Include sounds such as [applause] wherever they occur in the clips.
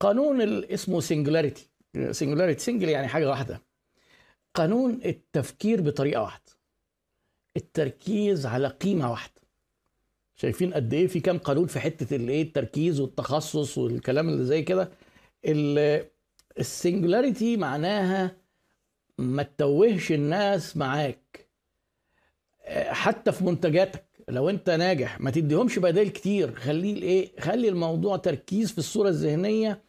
قانون اسمه singularity singularity single يعني حاجة واحدة. قانون التفكير بطريقة واحدة. التركيز على قيمة واحدة. شايفين قد إيه في كام قانون في حتة الايه التركيز والتخصص والكلام اللي زي كده. ال- ال singularity معناها ما تتوهش الناس معاك. حتى في منتجاتك. لو أنت ناجح ما تديهمش بدائل كتير. خليه الايه خلي الموضوع تركيز في الصورة الذهنية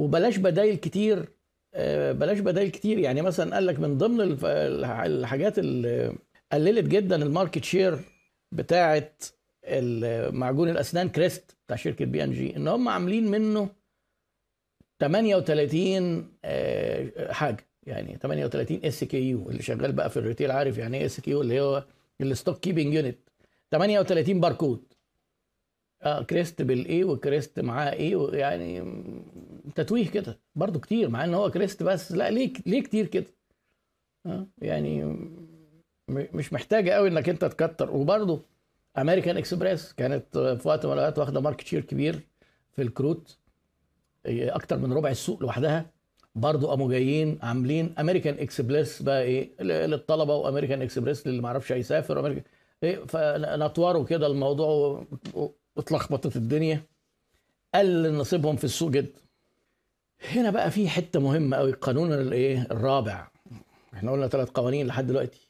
وبلاش بدائل كتير آه، بلاش بدائل كتير. يعني مثلا قال لك من ضمن الحاجات اللي قللت جدا ال market share بتاعه معجون الأسنان كريست بتاع شركة بي إن جي إن هم عاملين منه 38 آه، حاجة. يعني 38 SKU اللي شغال بقى في ال retail عارف يعني إيه SKU اللي هو ال stock keeping unit. 38 باركود. آه كريست بالإيه وكريست معاه إيه يعني تتويه كده. برضو كتير مع إن هو كريست بس. لا ليه ليه كتير كده؟ آه يعني مش محتاجة قوي إنك أنت تكتر. وبرضو أمريكان إكسبريس كانت في وقت من الأوقات واخدة market share كبير في الكروت إيه، أكتر من ربع السوق لوحدها. برضو قاموا جايين عاملين أمريكان إكسبريس بقى إيه للطلبة وأمريكان إكسبريس للي ما عرفش هيسافر وامريكان إيه فنطوروا كده الموضوع واتلخبطت الدنيا قل نصيبهم في السوق جدا هنا بقى في حتة مهمة قوي القانون الايه الرابع. إحنا قلنا ثلاث قوانين لحد دلوقتي.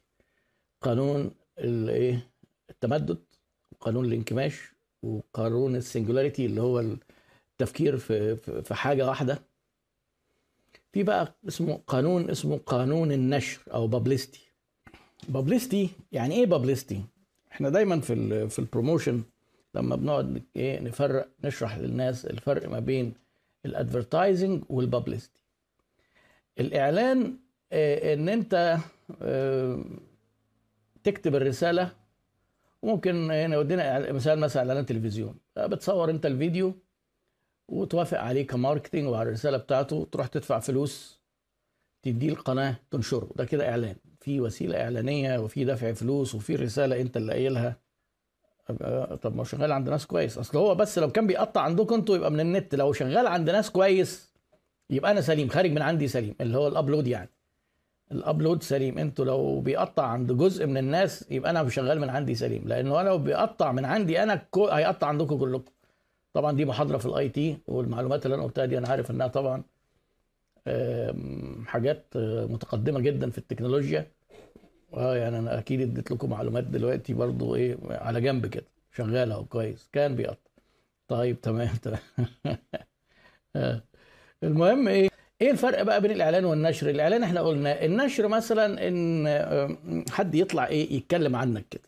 قانون الايه التمدد وقانون الانكماش وقانون السنجولاريتي اللي هو التفكير في في حاجة واحدة. في بقى اسمه قانون اسمه قانون النشر أو بابليستي publicity يعني إيه publicity إحنا دايما في في ال promotion لما بنقعد إيه نفرق نشرح للناس الفرق ما بين ال advertising وال publicity الإعلان آه، إن أنت آه، تكتب الرسالة وممكن هنا يودينا مثال مثلا إعلان تلفزيون. آه، بتصور أنت الفيديو وتوافق عليه ك marketing وعلى الرسالة بتاعته تروح تدفع فلوس تديه القناة تنشره. ده كده إعلان. في وسيلة إعلانية وفي دفع فلوس وفي رسالة أنت اللي قايلها. طب ما هو شغال عند ناس كويس. أصل هو بس لو كان بيقطع عندكم أنتوا يبقى من النت. لو شغال عند ناس كويس يبقى أنا سليم خارج من عندي سليم اللي هو ال upload يعني. ال upload سليم. أنتوا لو بيقطع عند جزء من الناس يبقى أنا شغال من عندي سليم. لأنه لو بيقطع من عندي أنا كو... هيقطع عندكم كلكم. طبعا دي محاضرة في ال IT والمعلومات اللي أنا قلتها دي أنا عارف إنها طبعا حاجات آه، متقدمة جدا في التكنولوجيا. آه يعني أنا أكيد اديت لكم معلومات دلوقتي برضو إيه على جنب كده شغالة أهو كويس كان بيقطع. طيب تمام [laughs] تمام. آه. المهم إيه إيه الفرق بقى بين الإعلان والنشر؟ الإعلان إحنا قلنا النشر مثلا إن آه، حد يطلع إيه يتكلم عنك كده.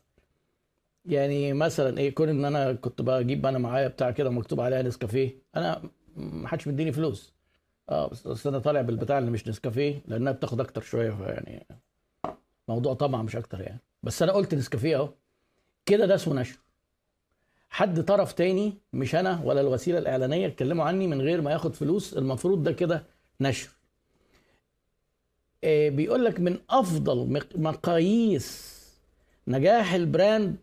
يعني مثلا إيه كون إن أنا كنت بجيب أنا معايا بتاع كده مكتوب عليها نسكافيه أنا ما حدش مديني فلوس. آه بس أنا طالع بالبتاع اللي مش نسكافيه لأنها بتاخد أكتر شوية يعني موضوع طبعا مش أكتر يعني. بس أنا قلت نسكافيه أهو. كده ده اسمه نشر. حد طرف تاني مش أنا ولا الوسيلة الإعلانية اتكلموا عني من غير ما ياخد فلوس. المفروض ده كده نشر. آه، بيقول لك من أفضل مق- مقاييس نجاح البراند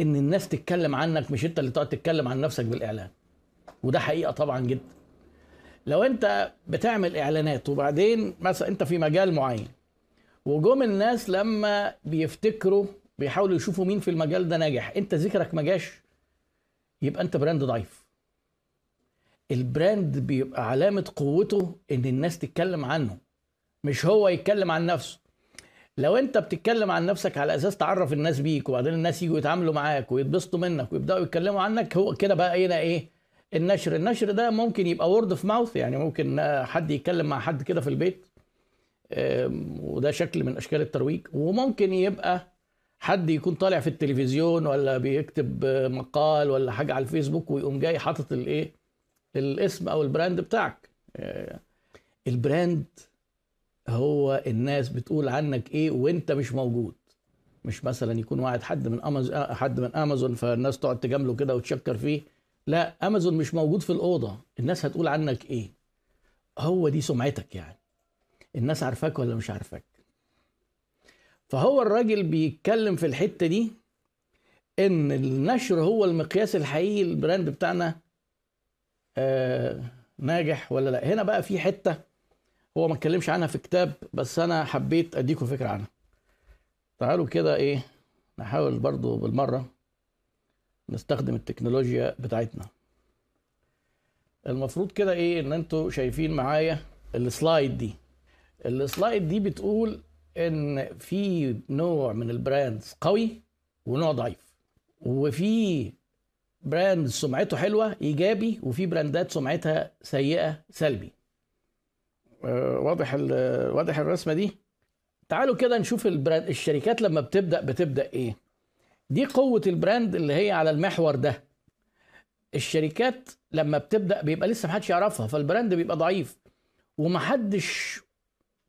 إن الناس تتكلم عنك مش أنت اللي تقعد تتكلم عن نفسك بالإعلان. وده حقيقة طبعا جدا. لو أنت بتعمل إعلانات وبعدين مثلا أنت في مجال معين وجم الناس لما بيفتكروا بيحاولوا يشوفوا مين في المجال ده ناجح. انت ذكرك ما جاش يبقى انت brand ضعيف. ال brand بيبقى علامة قوته ان الناس تتكلم عنه مش هو يتكلم عن نفسه. لو انت بتتكلم عن نفسك على أساس تعرف الناس بيك وبعدين الناس يجوا يتعاملوا معاك ويتبسطوا منك ويبدأوا يتكلموا عنك هو كده بقى هنا إيه؟ النشر. النشر ده ممكن يبقى word of mouth يعني ممكن حد يتكلم مع حد كده في البيت وده شكل من أشكال الترويج. وممكن يبقى حد يكون طالع في التلفزيون ولا بيكتب مقال ولا حاجة على الفيسبوك ويقوم جاي حاطط الإيه؟ الاسم أو ال brand بتاعك. آه، ال brand هو الناس بتقول عنك إيه وإنت مش موجود. مش مثلا يكون واحد حد من امازون حد من أمازون فالناس تقعد تجامله كده وتشكر فيه. لا أمازون مش موجود في الأوضة. الناس هتقول عنك إيه؟ هو دي سمعتك يعني. الناس عارفاك ولا مش عارفاك. فهو الراجل بيتكلم في الحتة دي إن النشر هو المقياس الحقيقي ال brand بتاعنا آه ناجح ولا لأ. هنا بقى في حتة هو ما اتكلمش عنها في كتاب بس أنا حبيت اديكم فكرة عنها. تعالوا كده إيه نحاول برضو بالمرة نستخدم التكنولوجيا بتاعتنا. المفروض كده إيه إن أنتوا شايفين معايا ال slide دي. ال slide دي بتقول إن في نوع من ال brands قوي ونوع ضعيف وفي brand سمعته حلوة إيجابي وفي brand ات سمعتها سيئة سلبي. آه، واضح واضح الرسمة دي؟ تعالوا كده نشوف ال brand الشركات لما بتبدأ بتبدأ إيه؟ دي قوة ال brand اللي هي على المحور ده. الشركات لما بتبدأ بيبقى لسه محدش يعرفها فال brand بيبقى ضعيف ومحدش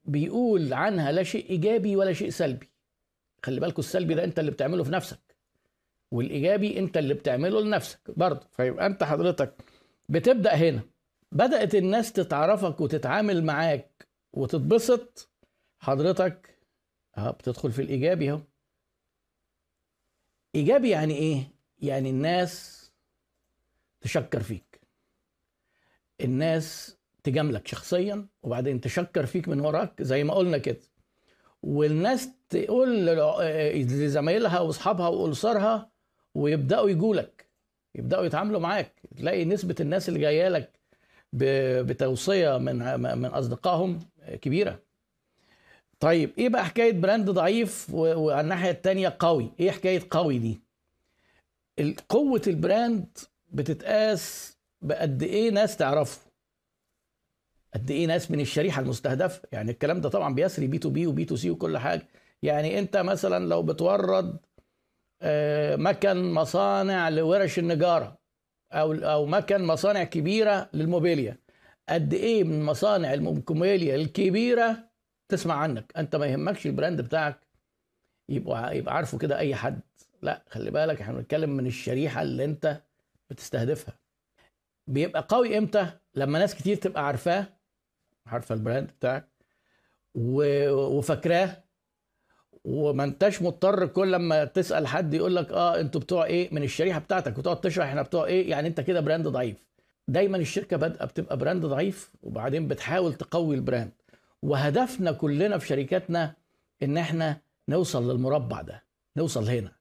بيقول عنها لا شيء إيجابي ولا شيء سلبي. خلي بالكوا السلبي ده أنت اللي بتعمله في نفسك والإيجابي أنت اللي بتعمله لنفسك برضه. فيبقى أنت حضرتك بتبدأ هنا. بدأت الناس تتعرفك وتتعامل معاك وتتبسط. حضرتك آه بتدخل في الإيجابي أهو. إيجابي يعني إيه؟ يعني الناس تشكر فيك. الناس تجاملك شخصيا وبعدين تشكر فيك من وراك زي ما قلنا كده. والناس تقول لزمايلها واصحابها وأسرها ويبدأوا يجولك يبدأوا يتعاملوا معاك. تلاقي نسبة الناس اللي جاية لك بتوصية من من أصدقائهم كبيرة. طيب إيه بقى حكاية brand ضعيف وعلى الناحية الثانية قوي؟ إيه حكاية قوي دي؟ قوة ال brand بتتقاس بقد إيه ناس تعرفه. قد إيه ناس من الشريحة المستهدفة. يعني الكلام ده طبعا بيسري B to B و B to C وكل حاجة. يعني أنت مثلا لو بتورد آه، مكن مصانع لورش النجارة أو أو مكن مصانع كبيرة للموبيليا قد إيه من مصانع الموبيليا الكبيرة تسمع عنك؟ أنت ما يهمكش ال brand بتاعك يبقى يبقى عارفه كده أي حد. لا خلي بالك إحنا بنتكلم من الشريحة اللي أنت بتستهدفها. بيبقى قوي إمتى؟ لما ناس كتير تبقى عارفاه عارفة ال brand بتاعك؟ وفاكراه؟ وما انتش مضطر كل لما تسأل حد يقول لك آه أنتوا بتوع إيه؟ من الشريحة بتاعتك وتقعد تشرح إحنا بتوع إيه؟ يعني أنت كده brand ضعيف. دايما الشركة بادئة بتبقى brand ضعيف وبعدين بتحاول تقوي ال brand. وهدفنا كلنا في شركاتنا إن إحنا نوصل للمربع ده نوصل هنا.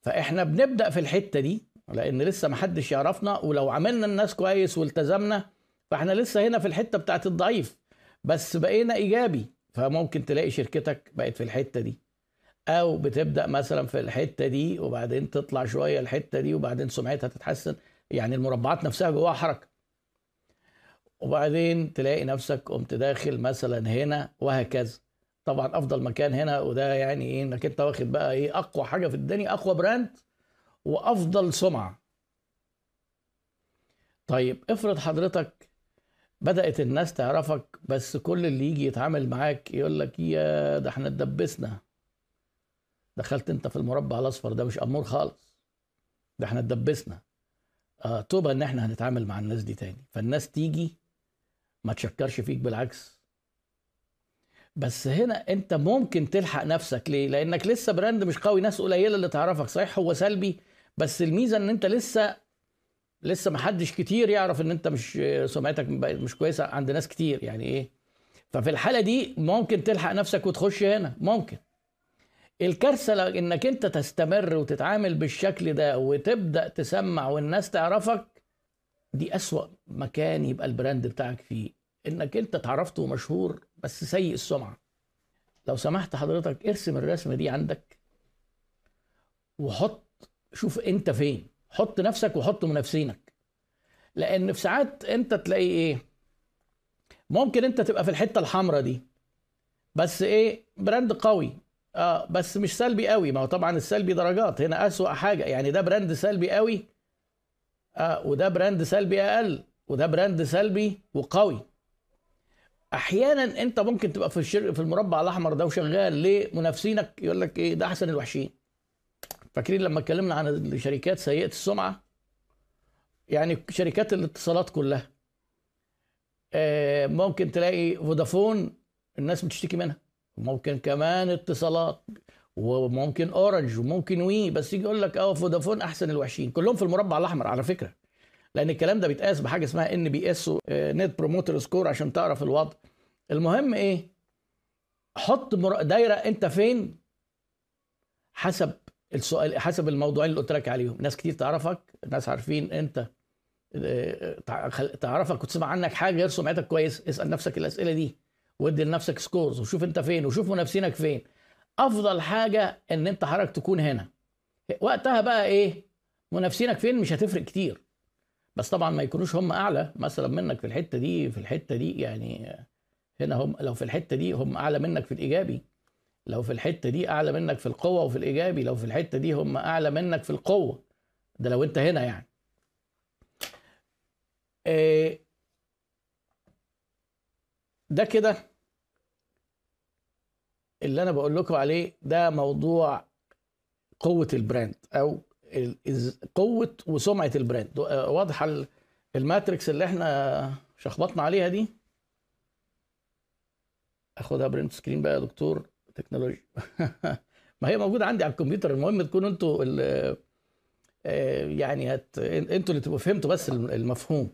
فإحنا بنبدأ في الحتة دي لأن لسه ما حدش يعرفنا ولو عملنا الناس كويس والتزمنا فاحنا لسه هنا في الحتة بتاعت الضعيف. بس بقينا إيجابي فممكن تلاقي شركتك بقت في الحتة دي. أو بتبدأ مثلا في الحتة دي وبعدين تطلع شوية الحتة دي وبعدين سمعتها تتحسن. يعني المربعات نفسها جواها حركة. وبعدين تلاقي نفسك قمت داخل مثلا هنا وهكذا. طبعا أفضل مكان هنا وده يعني إيه؟ إنك أنت واخد بقى إيه؟ أقوى حاجة في الدنيا أقوى براند وأفضل سمعة. طيب افرض حضرتك بدأت الناس تعرفك بس كل اللي يجي يتعامل معاك يقول لك يا ده إحنا اتدبسنا. دخلت انت في المربع الاصفر ده مش امور خالص. ده إحنا اتدبسنا. آه توبة ان إحنا هنتعامل مع الناس دي تاني. فالناس تيجي ما تشكرش فيك بالعكس. بس هنا انت ممكن تلحق نفسك. ليه؟ لأنك لسه براند مش قوي. ناس قليلة اللي تعرفك. صحيح هو سلبي بس الميزة ان انت لسه لسه ما حدش كتير يعرف إن أنت مش سمعتك مش كويسة عند ناس كتير يعني إيه؟ ففي الحالة دي ممكن تلحق نفسك وتخش هنا ممكن. الكارثة إنك أنت تستمر وتتعامل بالشكل ده وتبدأ تسمع والناس تعرفك دي أسوأ مكان يبقى ال brand بتاعك فيه. إنك أنت اتعرفت ومشهور بس سيء السمعة. لو سمحت حضرتك ارسم الرسمة دي عندك وحط شوف أنت فين. حط نفسك وحط منافسينك. لأن في ساعات أنت تلاقي إيه ممكن أنت تبقى في الحتة الحمراء دي بس إيه brand قوي. آه بس مش سلبي قوي. ما هو طبعا السلبي درجات. هنا أسوأ حاجة. يعني ده brand سلبي قوي آه وده brand سلبي أقل وده brand سلبي وقوي. أحيانا أنت ممكن تبقى في في المربع الأحمر ده وشغال ليه؟ منافسينك يقول لك إيه ده أحسن الوحشين. فاكرين لما اتكلمنا عن الشركات سيئة السمعة؟ يعني شركات الاتصالات كلها. آه، ممكن تلاقي فودافون الناس بتشتكي منها. وممكن كمان اتصالات وممكن أورنج وممكن وي بس يجي يقول لك آه فودافون أحسن الوحشين. كلهم في المربع الأحمر على فكرة. لأن الكلام ده بيتقاس بحاجة اسمها NPS Net Promoter Score عشان تعرف الوضع. المهم إيه؟ حط دايرة أنت فين؟ حسب السؤال حسب الموضوعين اللي قلت لك عليهم. ناس كتير تعرفك ناس عارفين انت آه، تعرفك وتسمع عنك حاجة غير سمعتك كويس اسأل نفسك الأسئلة دي وادي لنفسك scores وشوف انت فين وشوف منافسينك فين. أفضل حاجة إن أنت حضرتك تكون هنا. وقتها بقى إيه؟ منافسينك فين؟ مش هتفرق كتير. بس طبعا ما يكونوش هم أعلى. مثلا منك في الحتة دي في الحتة دي يعني هنا هم لو في الحتة دي هم أعلى منك في الإيجابي لو في الحتة دي أعلى منك في القوة وفي الإيجابي لو في الحتة دي هم أعلى منك في القوة. ده لو أنت هنا يعني. إيه ده كده اللي أنا بقول لكم عليه ده موضوع قوة ال brand أو قوة وسمعة ال brand. آه، واضحة ال- ال matrix اللي إحنا شخبطنا عليها دي؟ أخدها print screen بقى يا دكتور. تكنولوجيا [laughs] ما هي موجودة عندي على الكمبيوتر. المهم تكونوا أنتوا آه، يعني هت... أنتوا اللي تبقوا فهمتوا بس الم- المفهوم.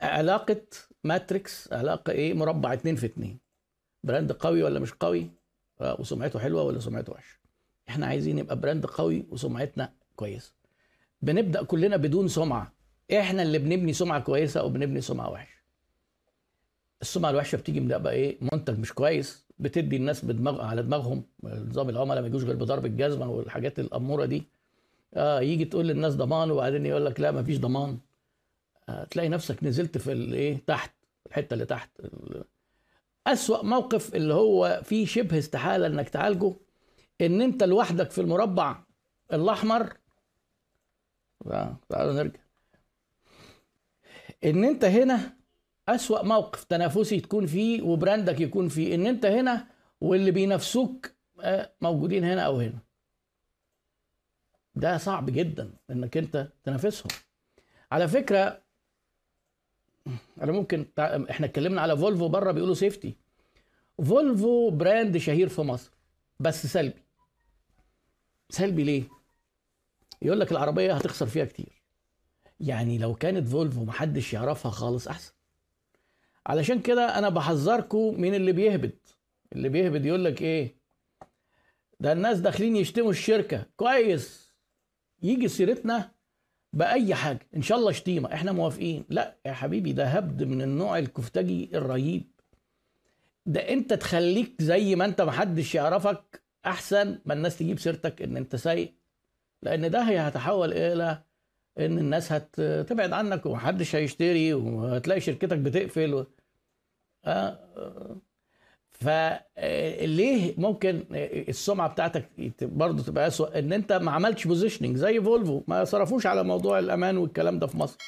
علاقة matrix علاقة إيه؟ مربع اتنين في اتنين. brand قوي ولا مش قوي؟ آه، وسمعته حلوة ولا سمعته وحشة؟ إحنا عايزين يبقى brand قوي وسمعتنا كويسة. بنبدأ كلنا بدون سمعة. إحنا اللي بنبني سمعة كويسة أو بنبني سمعة وحشة. السمعة الوحشة بتيجي من بقى إيه؟ منتج مش كويس. بتدي الناس بدماغ على دماغهم نظام العملاء ما يجوش غير بضرب الجزمه والحاجات الأمورة دي. آه يجي تقول للناس ضمان وبعدين يقول لك لا ما فيش ضمان. آه تلاقي نفسك نزلت في الايه تحت الحتة اللي تحت. أسوأ موقف اللي هو فيه شبه استحالة إنك تعالجه إن أنت لوحدك في المربع الأحمر. آه، تعالوا نرجع. إن أنت هنا أسوأ موقف تنافسي تكون فيه وبراندك يكون فيه إن أنت هنا واللي بينافسوك آه، موجودين هنا أو هنا. ده صعب جدا إنك أنت تنافسهم. على فكرة أنا ممكن إحنا اتكلمنا على فولفو بره بيقولوا safety فولفو brand شهير في مصر بس سلبي. سلبي ليه؟ يقول لك العربية هتخسر فيها كتير. يعني لو كانت فولفو محدش يعرفها خالص أحسن. علشان كده أنا بحذركم من اللي بيهبد اللي بيهبد يقول لك إيه؟ ده الناس داخلين يشتموا الشركة. كويس. يجي سيرتنا بأي حاجة. إن شاء الله شتيمة. إحنا موافقين. لا يا حبيبي ده هبد من النوع الكفتاجي الرهيب. ده أنت تخليك زي ما أنت محدش يعرفك أحسن ما الناس تجيب سيرتك إن أنت سيء لأن ده هي هتحول إلى إن الناس هتبعد عنك ومحدش هيشتري وهتلاقي شركتك بتقفل فليه ممكن السمعة بتاعتك برضه تبقى اسوء إن أنت ما عملتش positioning زي فولفو ما صرفوش على موضوع الأمان والكلام ده في مصر.